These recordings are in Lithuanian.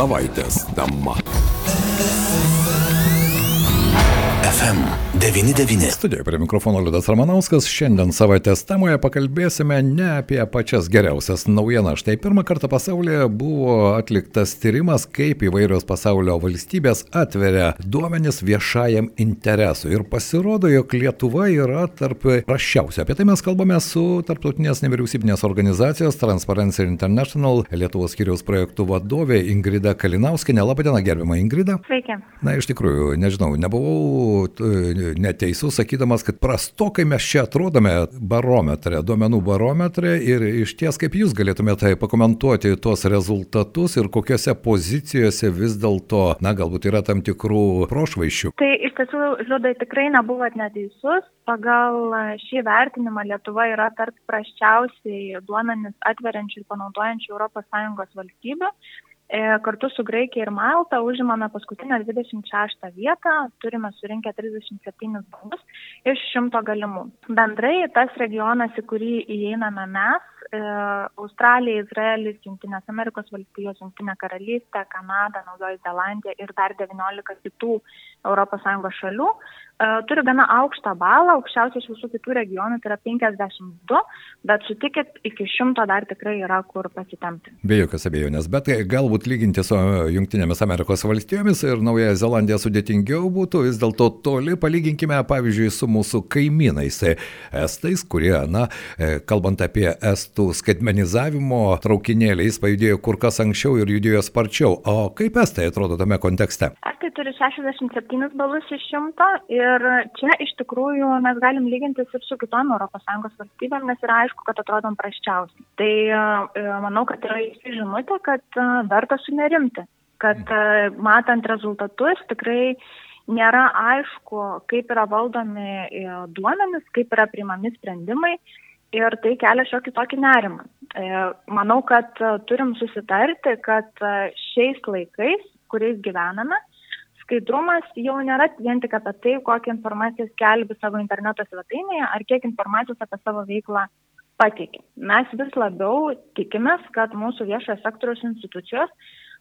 savaitės tema. FM99. Studijoje prie mikrofono Liudas Ramanauskas. Šiandien savaitės temoje pakalbėsime ne apie pačias geriausias naujienas. Štai pirmą kartą pasaulyje buvo atliktas tyrimas, kaip įvairios pasaulio valstybės atveria duomenis viešajam interesui. Ir pasirodo, jog Lietuva yra tarp prašiausių. Apie tai mes kalbame su tarptautinės nevyriausybinės organizacijos Transparency International Lietuvos skyriaus projektų vadovė Ingrida Kalinauskinė. Labadiena, gerbima Ingrida. Sveiki. Na, iš tikrųjų, nežinau, nebuvau e, neteisus, sakydamas, kad prastokai mes čia atrodome barometre, duomenų barometre ir iš ties kaip jūs galėtumėte pakomentuoti tuos rezultatus ir kokiose pozicijose vis dėlto, na, galbūt yra tam tikrų prošvaišių. Tai iš tiesų, Liudai, tikrai nebuvot neteisus. Pagal šį vertinimą Lietuva yra tarp prasčiausiai duomenis atveriančių ir panaudojančių ES valstybių. E, kartu su Graikija ir Malta užimame paskutinę 26 vietą, turime surinkę 37 balus iš 100 galimų. Bendrai tas regionas, į kurį įeiname mes, Australija, Izraelis, Junktinės Amerikos valstijos, Junktinė karalystė, Kanada, Naujoji Zelandija ir dar 19 kitų ES šalių, e, turi gana aukštą balą, aukščiausias iš visų kitų regionų tai yra 52, bet sutikit, iki 100 dar tikrai yra kur pasitemti. Be jokios abejonės, bet galbūt lyginti su Junktinėmis Amerikos valstijomis ir Naująją Zelandiją sudėtingiau būtų, vis dėlto toli palyginkime, pavyzdžiui, su mūsų kaimynais, estais, kurie, na, e, kalbant apie estų skaitmenizavimo traukinėlį, jis pajudėjo kur kas anksčiau ir judėjo sparčiau. O kaip estai atrodo tame kontekste? Estai turi 67 balus iš 100 ir čia iš tikrųjų mes galim lygintis ir su kitom ES valstybėm, nes yra aišku, kad atrodom praščiausiai. Tai e, manau, kad yra žinutė, kad e, verta sunerimti, kad matant rezultatus tikrai nėra aišku, kaip yra valdomi e, duomenys, kaip yra priimami sprendimai ir tai kelia šiokį tokį nerimą. E, manau, kad e, turim susitarti, kad šiais laikais, kuriais gyvename, skaidrumas jau nėra vien tik apie tai, kokią informaciją skelbi savo interneto svetainėje ar kiek informacijos apie savo veiklą pateikia. Mes vis labiau tikimės, kad mūsų viešojo sektoriaus institucijos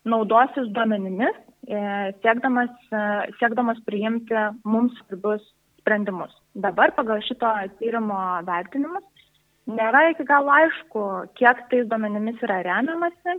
naudosis duomenimis, e, siekdamas, e, siekdamas priimti mums svarbius sprendimus. Dabar pagal šito tyrimo vertinimus nėra iki galo aišku, kiek tais duomenimis yra remiamasi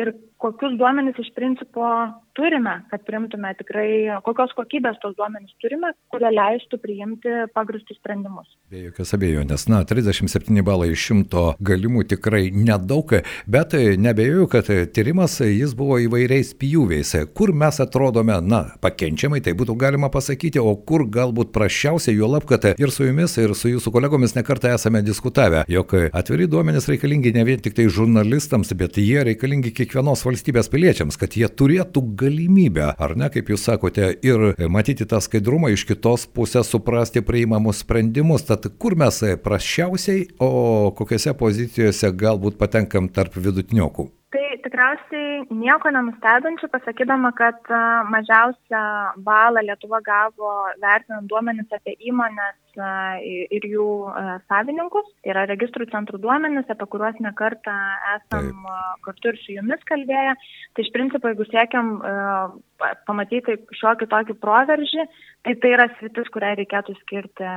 ir kokius duomenys iš principo turime, kad priimtume tikrai, kokios kokybės tos duomenys turime, kurie leistų priimti pagristus sprendimus. Be jokios abejonės, na, 37 balai iš 100 galimų tikrai nedaug, bet nebejoju, kad tyrimas jis buvo įvairiais pjūviais. Kur mes atrodome, na, pakenčiamai, tai būtų galima pasakyti, o kur galbūt prašiausiai, juolab, kad ir su jumis, ir su jūsų kolegomis nekartą esame diskutavę, jog atviri duomenys reikalingi ne vien tik tai žurnalistams, bet jie reikalingi kiekvienos valstybės piliečiams, kad jie turėtų galimybę, ar ne, kaip jūs sakote, ir matyti tą skaidrumą iš kitos pusės, suprasti priimamus sprendimus. Tad kur mes prašiausiai, o kokiose pozicijose galbūt patenkam tarp vidutiniokų? Tikriausiai nieko nenustebinčiau, pasakydama, kad mažiausią balą Lietuva gavo vertinant duomenis apie įmonės ir jų savininkus. Tai yra registrų centrų duomenis, apie kuriuos nekartą esam Taip. kartu ir su jumis kalbėję. Tai iš principo, jeigu siekiam pamatyti šiokį tokį proveržį, tai tai yra sritis, kuriai reikėtų skirti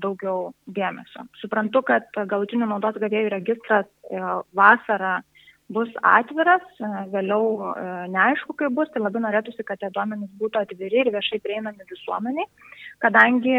daugiau dėmesio. Suprantu, kad galutinių naudos gavėjų registras vasarą bus atviras, vėliau neaišku, kaip bus, tai labai norėtųsi, kad tie duomenys būtų atviri ir viešai prieinami visuomeniai, kadangi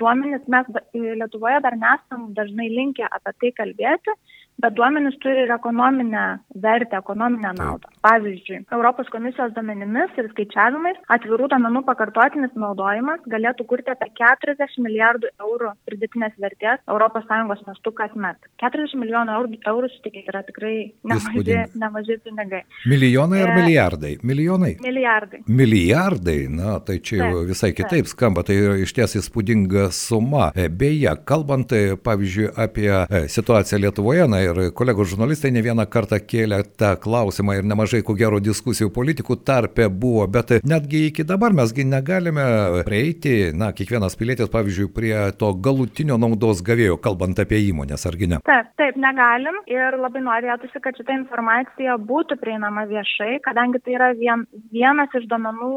duomenys mes Lietuvoje dar nesam dažnai linkę apie tai kalbėti, bet duomenys turi ir ekonominę vertę, ekonominę naudą. Pavyzdžiui, Europos komisijos duomenimis ir skaičiavimais atvirų duomenų pakartotinis naudojimas galėtų kurti apie 40 milijardų eurų pridėtinės vertės ES mastu kasmet. 40 milijonų eurų, eurų sutikit yra tikrai nemaži, nemaži pinigai. Milijonai ar milijardai? Milijonai? Milijardai. Milijardai, na tai čia jau visai kitaip taip. skamba, tai yra iš ties įspūdinga suma. Beje, kalbant, pavyzdžiui, apie situaciją Lietuvoje, na ir kolegos žurnalistai ne vieną kartą kėlė tą klausimą ir nemažai ko gero, diskusijų politikų tarpe buvo, bet netgi iki dabar mesgi negalime prieiti, na, kiekvienas pilietis, pavyzdžiui, prie to galutinio naudos gavėjo, kalbant apie įmonės, argi ne? Taip, taip, negalim ir labai norėtųsi, kad šita informacija būtų prieinama viešai, kadangi tai yra vien, vienas iš domenų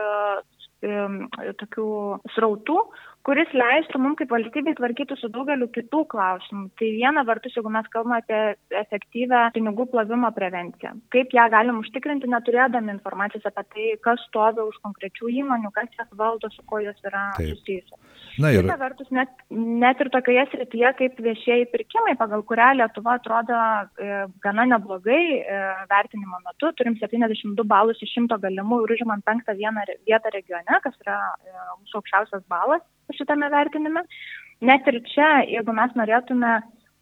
e, e, tokių srautų, kuris leistų mums kaip valstybei tvarkyti su daugeliu kitų klausimų. Tai viena vertus, jeigu mes kalbame apie efektyvę pinigų plovimo prevenciją, kaip ją galim užtikrinti, neturėdami informacijos apie tai, kas stovi už konkrečių įmonių, kas jas valdo, su kuo jos yra susijusios. Na ir... Kita vertus, net, net ir tokioje srityje kaip viešieji pirkimai, pagal kurią Lietuva atrodo e, gana neblogai e, vertinimo metu, turim 72 balus iš 100 galimų ir užimam penktą vietą regione, kas yra e, mūsų aukščiausias balas šitame vertinime. Net ir čia, jeigu mes norėtume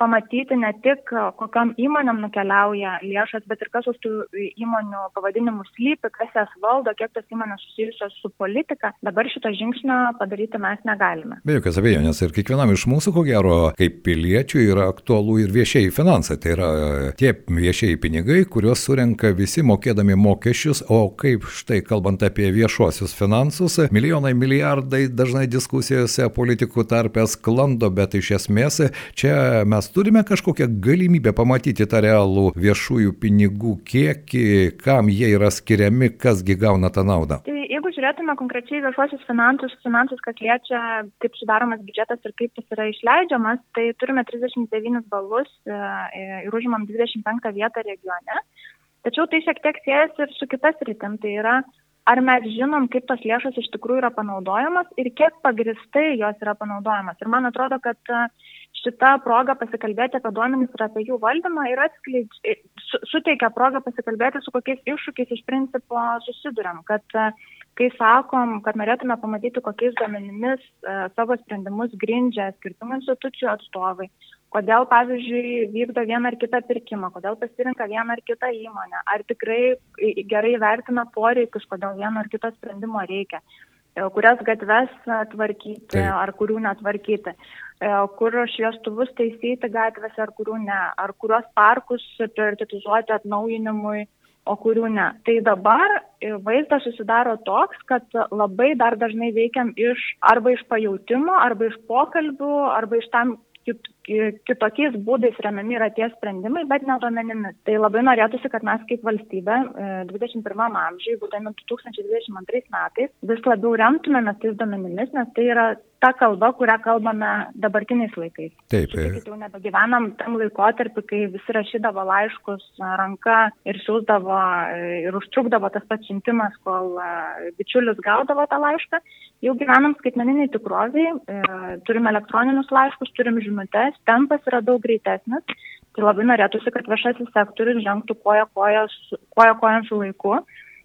pamatyti ne tik, kokiam įmonėm nukeliauja lėšas, bet ir kas už tų įmonių pavadinimų slypi, kas jas valdo, kiek tos įmonės susijusios su politika. Dabar šito žingsnio padaryti mes negalime. Be jokios abejonės ir kiekvienam iš mūsų, ko gero, kaip piliečių yra aktualu ir viešieji finansai. Tai yra tie viešieji pinigai, kuriuos surenka visi mokėdami mokesčius, o kaip štai kalbant apie viešuosius finansus, milijonai, milijardai dažnai diskusijose politikų tarpės klando, bet iš esmės čia mes turime kažkokią galimybę pamatyti tą realų viešųjų pinigų kiekį, kam jie yra skiriami, kasgi gauna tą naudą? Tai jeigu žiūrėtume konkrečiai viešuosius finansus, finansus, kas liečia, kaip sudaromas biudžetas ir kaip jis yra išleidžiamas, tai turime 39 balus e, e, ir užimam 25 vietą regione. Tačiau tai šiek tiek siejasi ir su kitas rytim, tai yra ar mes žinom, kaip tos lėšos iš tikrųjų yra panaudojamas ir kiek pagristai jos yra panaudojamas. Ir man atrodo, kad uh, šita proga pasikalbėti apie duomenis ir apie jų valdymą ir atskleidž, su, suteikia progą pasikalbėti, su kokiais iššūkiais iš principo susidurėm. Kad kai sakom, kad norėtume pamatyti, kokiais duomenimis e, savo sprendimus grindžia skirtingų institucijų atstovai, kodėl, pavyzdžiui, vykdo vieną ar kitą pirkimą, kodėl pasirinka vieną ar kitą įmonę, ar tikrai gerai vertina poreikius, kodėl vieno ar kito sprendimo reikia e, kurias gatves tvarkyti Taip. ar kurių netvarkyti. E, kur šviestuvus taisyti gatvėse ar kurių ne, ar kuriuos parkus prioritetizuoti atnaujinimui, o kurių ne. Tai dabar vaizdas susidaro toks, kad labai dar dažnai veikiam iš arba iš pajūtimo, arba iš pokalbių, arba iš tam kit, kitokiais būdais remiami yra tie sprendimai, bet ne duomenimis. Tai labai norėtųsi, kad mes kaip valstybė 21 e, amžiai, būdami 2022 metais, vis labiau remtumėmės tais duomenimis, nes tai yra ta kalba, kurią kalbame dabartiniais laikais. Taip. Taip, jau nebegyvenam tam laikotarpį, kai visi rašydavo laiškus ranka ir siūsdavo ir užtrukdavo tas pats siuntimas, kol bičiulis gaudavo tą laišką. Jau gyvenam skaitmeniniai tikroviai, e, turim elektroninius laiškus, turim žinutės, tempas yra daug greitesnis. Tai labai norėtųsi, kad viešasis sektorius žengtų koja koja kojant su laiku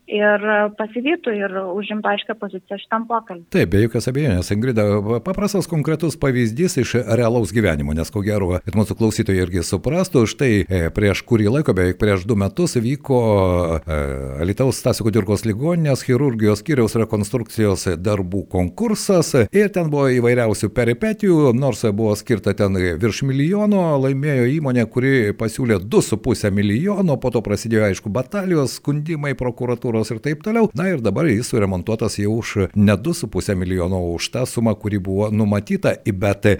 ir pasivytų ir užimtų aiškę poziciją šitam pokalbiui. Taip, be jokios abejonės, Ingrida, paprastas konkretus pavyzdys iš realaus gyvenimo, nes ko gero, kad mūsų klausytojai irgi suprastų, štai e, prieš kurį laiką, beveik prieš du metus vyko e, Alitaus Stasiko Dirkos ligoninės chirurgijos skyriaus rekonstrukcijos darbų konkursas ir ten buvo įvairiausių peripetijų, nors buvo skirta ten virš milijono, laimėjo įmonė, kuri pasiūlė 2,5 milijono, po to prasidėjo aišku batalijos, skundimai prokuratūros infrastruktūros ir taip toliau. Na ir dabar jis suremontuotas jau už ne 2,5 milijono už tą sumą, kuri buvo numatyta, bet e,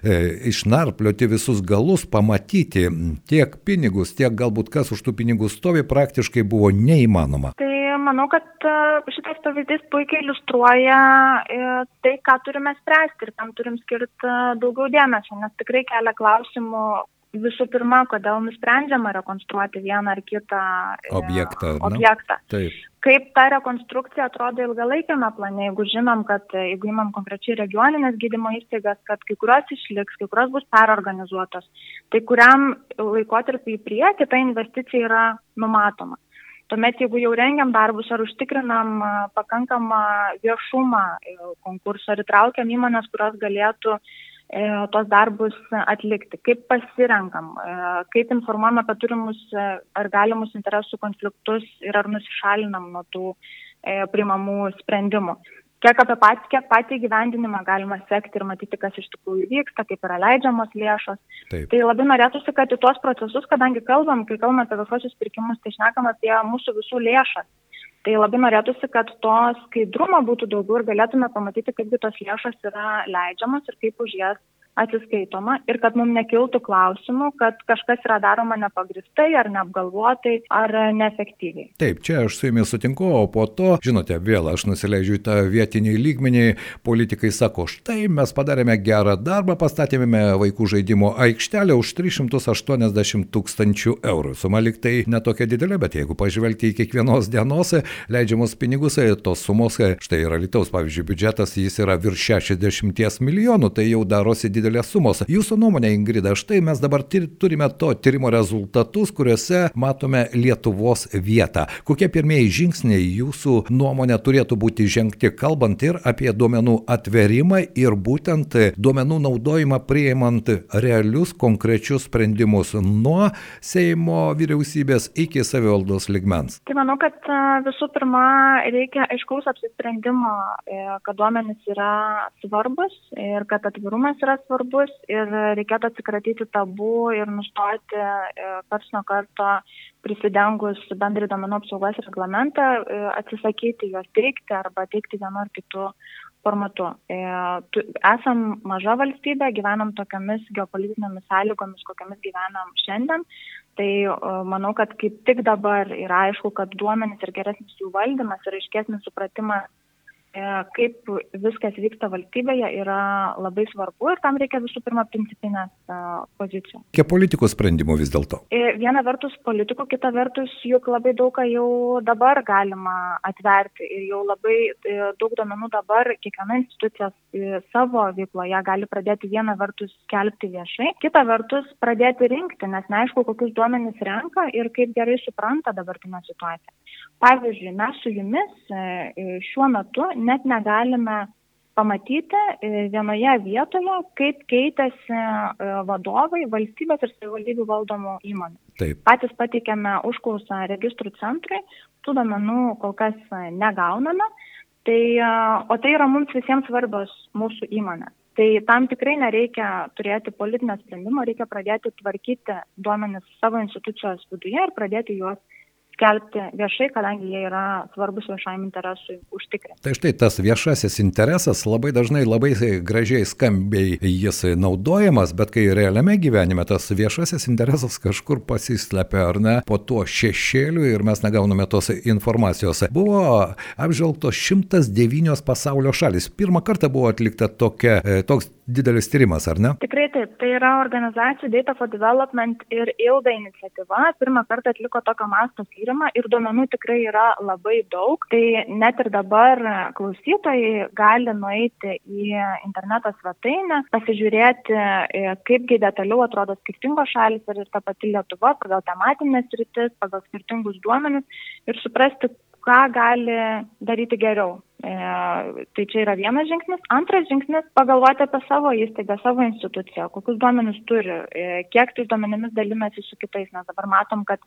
išnarplioti visus galus, pamatyti tiek pinigus, tiek galbūt kas už tų pinigų stovi, praktiškai buvo neįmanoma. Tai manau, kad e, šitas pavyzdys puikiai iliustruoja e, tai, ką turime spręsti ir tam turim skirti e, daugiau dėmesio, nes tikrai kelia klausimų visų pirma, kodėl nusprendžiama rekonstruoti vieną ar kitą objektą. objektą. Na, taip. Kaip ta rekonstrukcija atrodo ilgalaikiame plane, jeigu žinom, kad jeigu imam konkrečiai regioninės gydymo įstaigas, kad kai kurios išliks, kai kurios bus perorganizuotos, tai kuriam laikotarpį į priekį ta investicija yra numatoma. Tuomet, jeigu jau rengiam darbus, ar užtikrinam pakankamą viešumą konkursą, ar įtraukiam įmonės, kurios galėtų uh, E, tos darbus atlikti, kaip pasirenkam, e, kaip informuojam apie turimus e, ar galimus interesų konfliktus ir ar nusišalinam nuo tų primamų sprendimų. kiek apie patį, kiek patį gyvendinimą galima sekti ir matyti, kas iš tikrųjų vyksta, kaip yra leidžiamos lėšos. Taip. Tai labai norėtųsi, kad į tuos procesus, kadangi kalbam, kai kalbam apie viešuosius pirkimus, tai šnekam apie mūsų visų lėšas. Tai labai norėtųsi, kad to skaidrumo būtų daugiau ir galėtume pamatyti, kaipgi tos lėšos yra leidžiamas ir kaip už jas atsiskaitoma ir kad mums nekiltų klausimų, kad kažkas yra daroma nepagristai ar neapgalvotai ar neefektyviai. Taip, čia aš su jumis sutinku, o po to, žinote, vėl aš nusileidžiu į tą vietinį lygmenį, politikai sako, štai mes padarėme gerą darbą, pastatėme vaikų žaidimo aikštelę už 380 tūkstančių eurų. Suma liktai netokia didelė, bet jeigu pažvelgti į kiekvienos dienos leidžiamus pinigus, tos sumos, štai yra Lietuvos, pavyzdžiui, biudžetas, jis yra virš 60 milijonų, tai jau darosi didelis didelės sumos. Jūsų nuomonė, Ingrida, štai mes dabar turime to tyrimo rezultatus, kuriuose matome Lietuvos vietą. Kokie pirmieji žingsniai jūsų nuomonė turėtų būti žengti, kalbant ir apie duomenų atverimą ir būtent duomenų naudojimą prieimant realius konkrečius sprendimus nuo Seimo vyriausybės iki savivaldos ligmens? Tai manau, kad visų pirma reikia aiškaus apsisprendimo, e, kad duomenys yra svarbus ir kad atvirumas yra svarbus svarbus ir reikėtų atsikratyti tabų ir nustoti e, karts nuo karto prisidengus bendrai domenų apsaugos reglamentą, e, atsisakyti juos teikti arba teikti vienu ar kitu formatu. E, esam maža valstybė, gyvenam tokiamis geopolitinėmis sąlygomis, kokiamis gyvenam šiandien. Tai manau, kad kaip tik dabar yra aišku, kad duomenys ir geresnis jų valdymas ir aiškesnis supratimas kaip viskas vyksta valstybėje yra labai svarbu ir tam reikia visų pirma principinės e, pozicijos. Kiek politikų sprendimų vis dėlto? E, viena vertus politikų, kita vertus juk labai daug ką jau dabar galima atverti ir jau labai daug domenų dabar kiekviena institucija savo veikloje gali pradėti vieną vertus skelbti viešai, kita vertus pradėti rinkti, nes neaišku, kokius duomenys renka ir kaip gerai supranta dabartinę situaciją. Pavyzdžiui, mes su jumis šiuo metu net negalime pamatyti e, vienoje vietoje, kaip keitėsi e, vadovai valstybės ir savivaldybių valdomų įmonių. Taip. Patys pateikėme užklausą registrų centrui, tų domenų kol kas negauname, tai, e, o tai yra mums visiems svarbios mūsų įmonės. Tai tam tikrai nereikia turėti politinio sprendimo, reikia pradėti tvarkyti duomenis savo institucijos viduje ir pradėti juos skelbti viešai, kadangi jie yra svarbus viešajam interesui užtikrinti. Tai štai tas viešasis interesas labai dažnai labai gražiai skambiai jis naudojamas, bet kai realiame gyvenime tas viešasis interesas kažkur pasislepia ar ne po tuo šešėliu ir mes negauname tos informacijos. Buvo apžvelgtos 109 pasaulio šalis. Pirmą kartą buvo atlikta tokia, e, toks didelis tyrimas, ar ne? Tikrai taip. Tai yra organizacijų Data for Development ir ILDA iniciatyva. Pirmą kartą atliko tokio masto tyrimą ir duomenų tikrai yra labai daug. Tai net ir dabar klausytojai gali nueiti į interneto svetainę, pasižiūrėti, e, kaipgi detaliau atrodo skirtingos šalis ir ta pati Lietuva pagal tematinės rytis, pagal skirtingus duomenis ir suprasti, ką gali daryti geriau. E, tai čia yra vienas žingsnis. Antras žingsnis - pagalvoti apie savo įstaigą, savo instituciją, kokius duomenis turi, e, kiek tais duomenimis dalinasi su kitais. Nes dabar matom, kad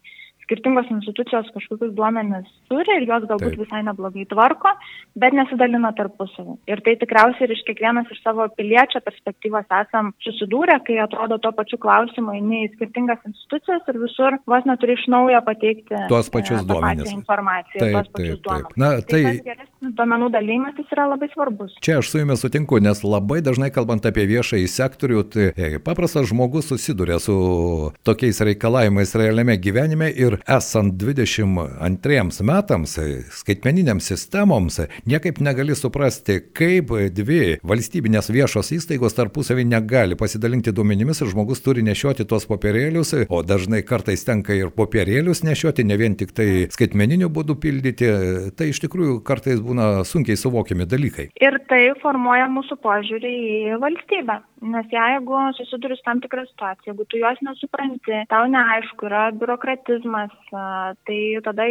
skirtingos institucijos kažkokius duomenis turi ir juos galbūt Taip. visai neblogai tvarko, bet nesidalina tarpusavį. Ir tai tikriausiai ir iš kiekvienas iš savo piliečio perspektyvos esam susidūrę, kai atrodo to pačiu klausimu eini į skirtingas institucijas ir visur vos neturi iš naujo pateikti tuos pačius e, duomenis. informaciją. Taip, tuos pačius taip, taip. Na, tai... tai duomenų dalymasis yra labai svarbus. Čia aš su jumis sutinku, nes labai dažnai kalbant apie viešąjį sektorių, tai e, paprastas žmogus susiduria su tokiais reikalavimais realiame gyvenime ir esant 22 metams e, skaitmeniniams sistemoms niekaip negali suprasti, kaip dvi valstybinės viešos įstaigos tarpusavį negali pasidalinti duomenimis ir žmogus turi nešioti tuos popierėlius, o dažnai kartais tenka ir popierėlius nešioti, ne vien tik tai skaitmeniniu būdu pildyti. Tai iš tikrųjų kartais būna sunkiai suvokiami dalykai. Ir tai formuoja mūsų požiūrį į valstybę. Nes jeigu susiduri su tam tikrą situaciją, jeigu tu jos nesupranti, tau neaišku, yra biurokratizmas, tai tada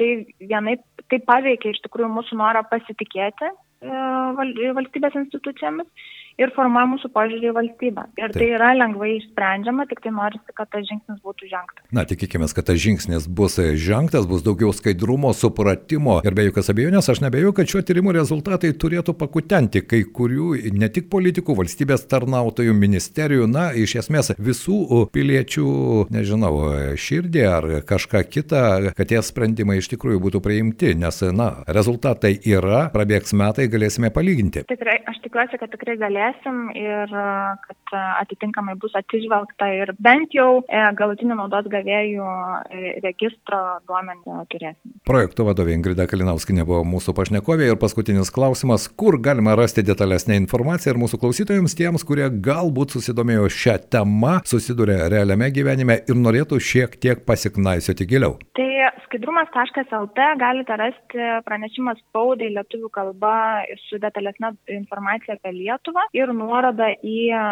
tai vienai tai paveikia iš tikrųjų mūsų norą pasitikėti valstybės institucijomis ir formuoja mūsų požiūrį į valstybę. Ir Taip. tai yra lengvai išsprendžiama, tik tai norisi, kad tas žingsnis būtų žengtas. Na, tikėkime, kad tas žingsnis bus žengtas, bus daugiau skaidrumo, supratimo ir be jokios abejonės aš nebejoju, kad šio tyrimo rezultatai turėtų pakutenti kai kurių ne tik politikų, valstybės tarnautojų, ministerijų, na, iš esmės visų piliečių, nežinau, širdį ar kažką kitą, kad tie sprendimai iš tikrųjų būtų priimti, nes, na, rezultatai yra, prabėgs metai, galėsime palyginti. Tikrai, aš tikiuosi, kad tikrai galėsim ir kad atitinkamai bus atsižvelgta ir bent jau e, galutinių naudos gavėjų e, registro duomenį turėsim. Projekto vadovė Ingrida Kalinauskinė buvo mūsų pašnekovė ir paskutinis klausimas, kur galima rasti detalesnę informaciją ir mūsų klausytojams, tiems, kurie galbūt susidomėjo šią temą, susiduria realiame gyvenime ir norėtų šiek tiek pasiknaisioti giliau. Tai skaidrumas.lt galite rasti pranešimą spaudai lietuvių kalba su detalesnė informacija apie Lietuvą ir nuorodą į e,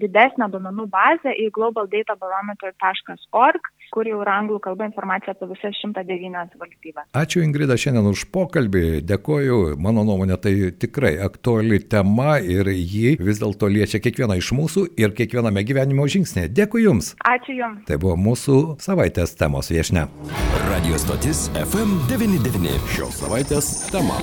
didesnę duomenų bazę į globaldatabarometer.org, kur jau yra anglų kalba informacija apie visas 109 valstybės. Ačiū Ingrida šiandien už pokalbį, dėkoju, mano nuomonė tai tikrai aktuali tema ir ji vis dėlto liečia kiekvieną iš mūsų ir kiekviename gyvenimo žingsnėje. Dėkui Jums. Ačiū Jums. Tai buvo mūsų savaitės temos viešne. Radio stotis FM99. Šios savaitės tema.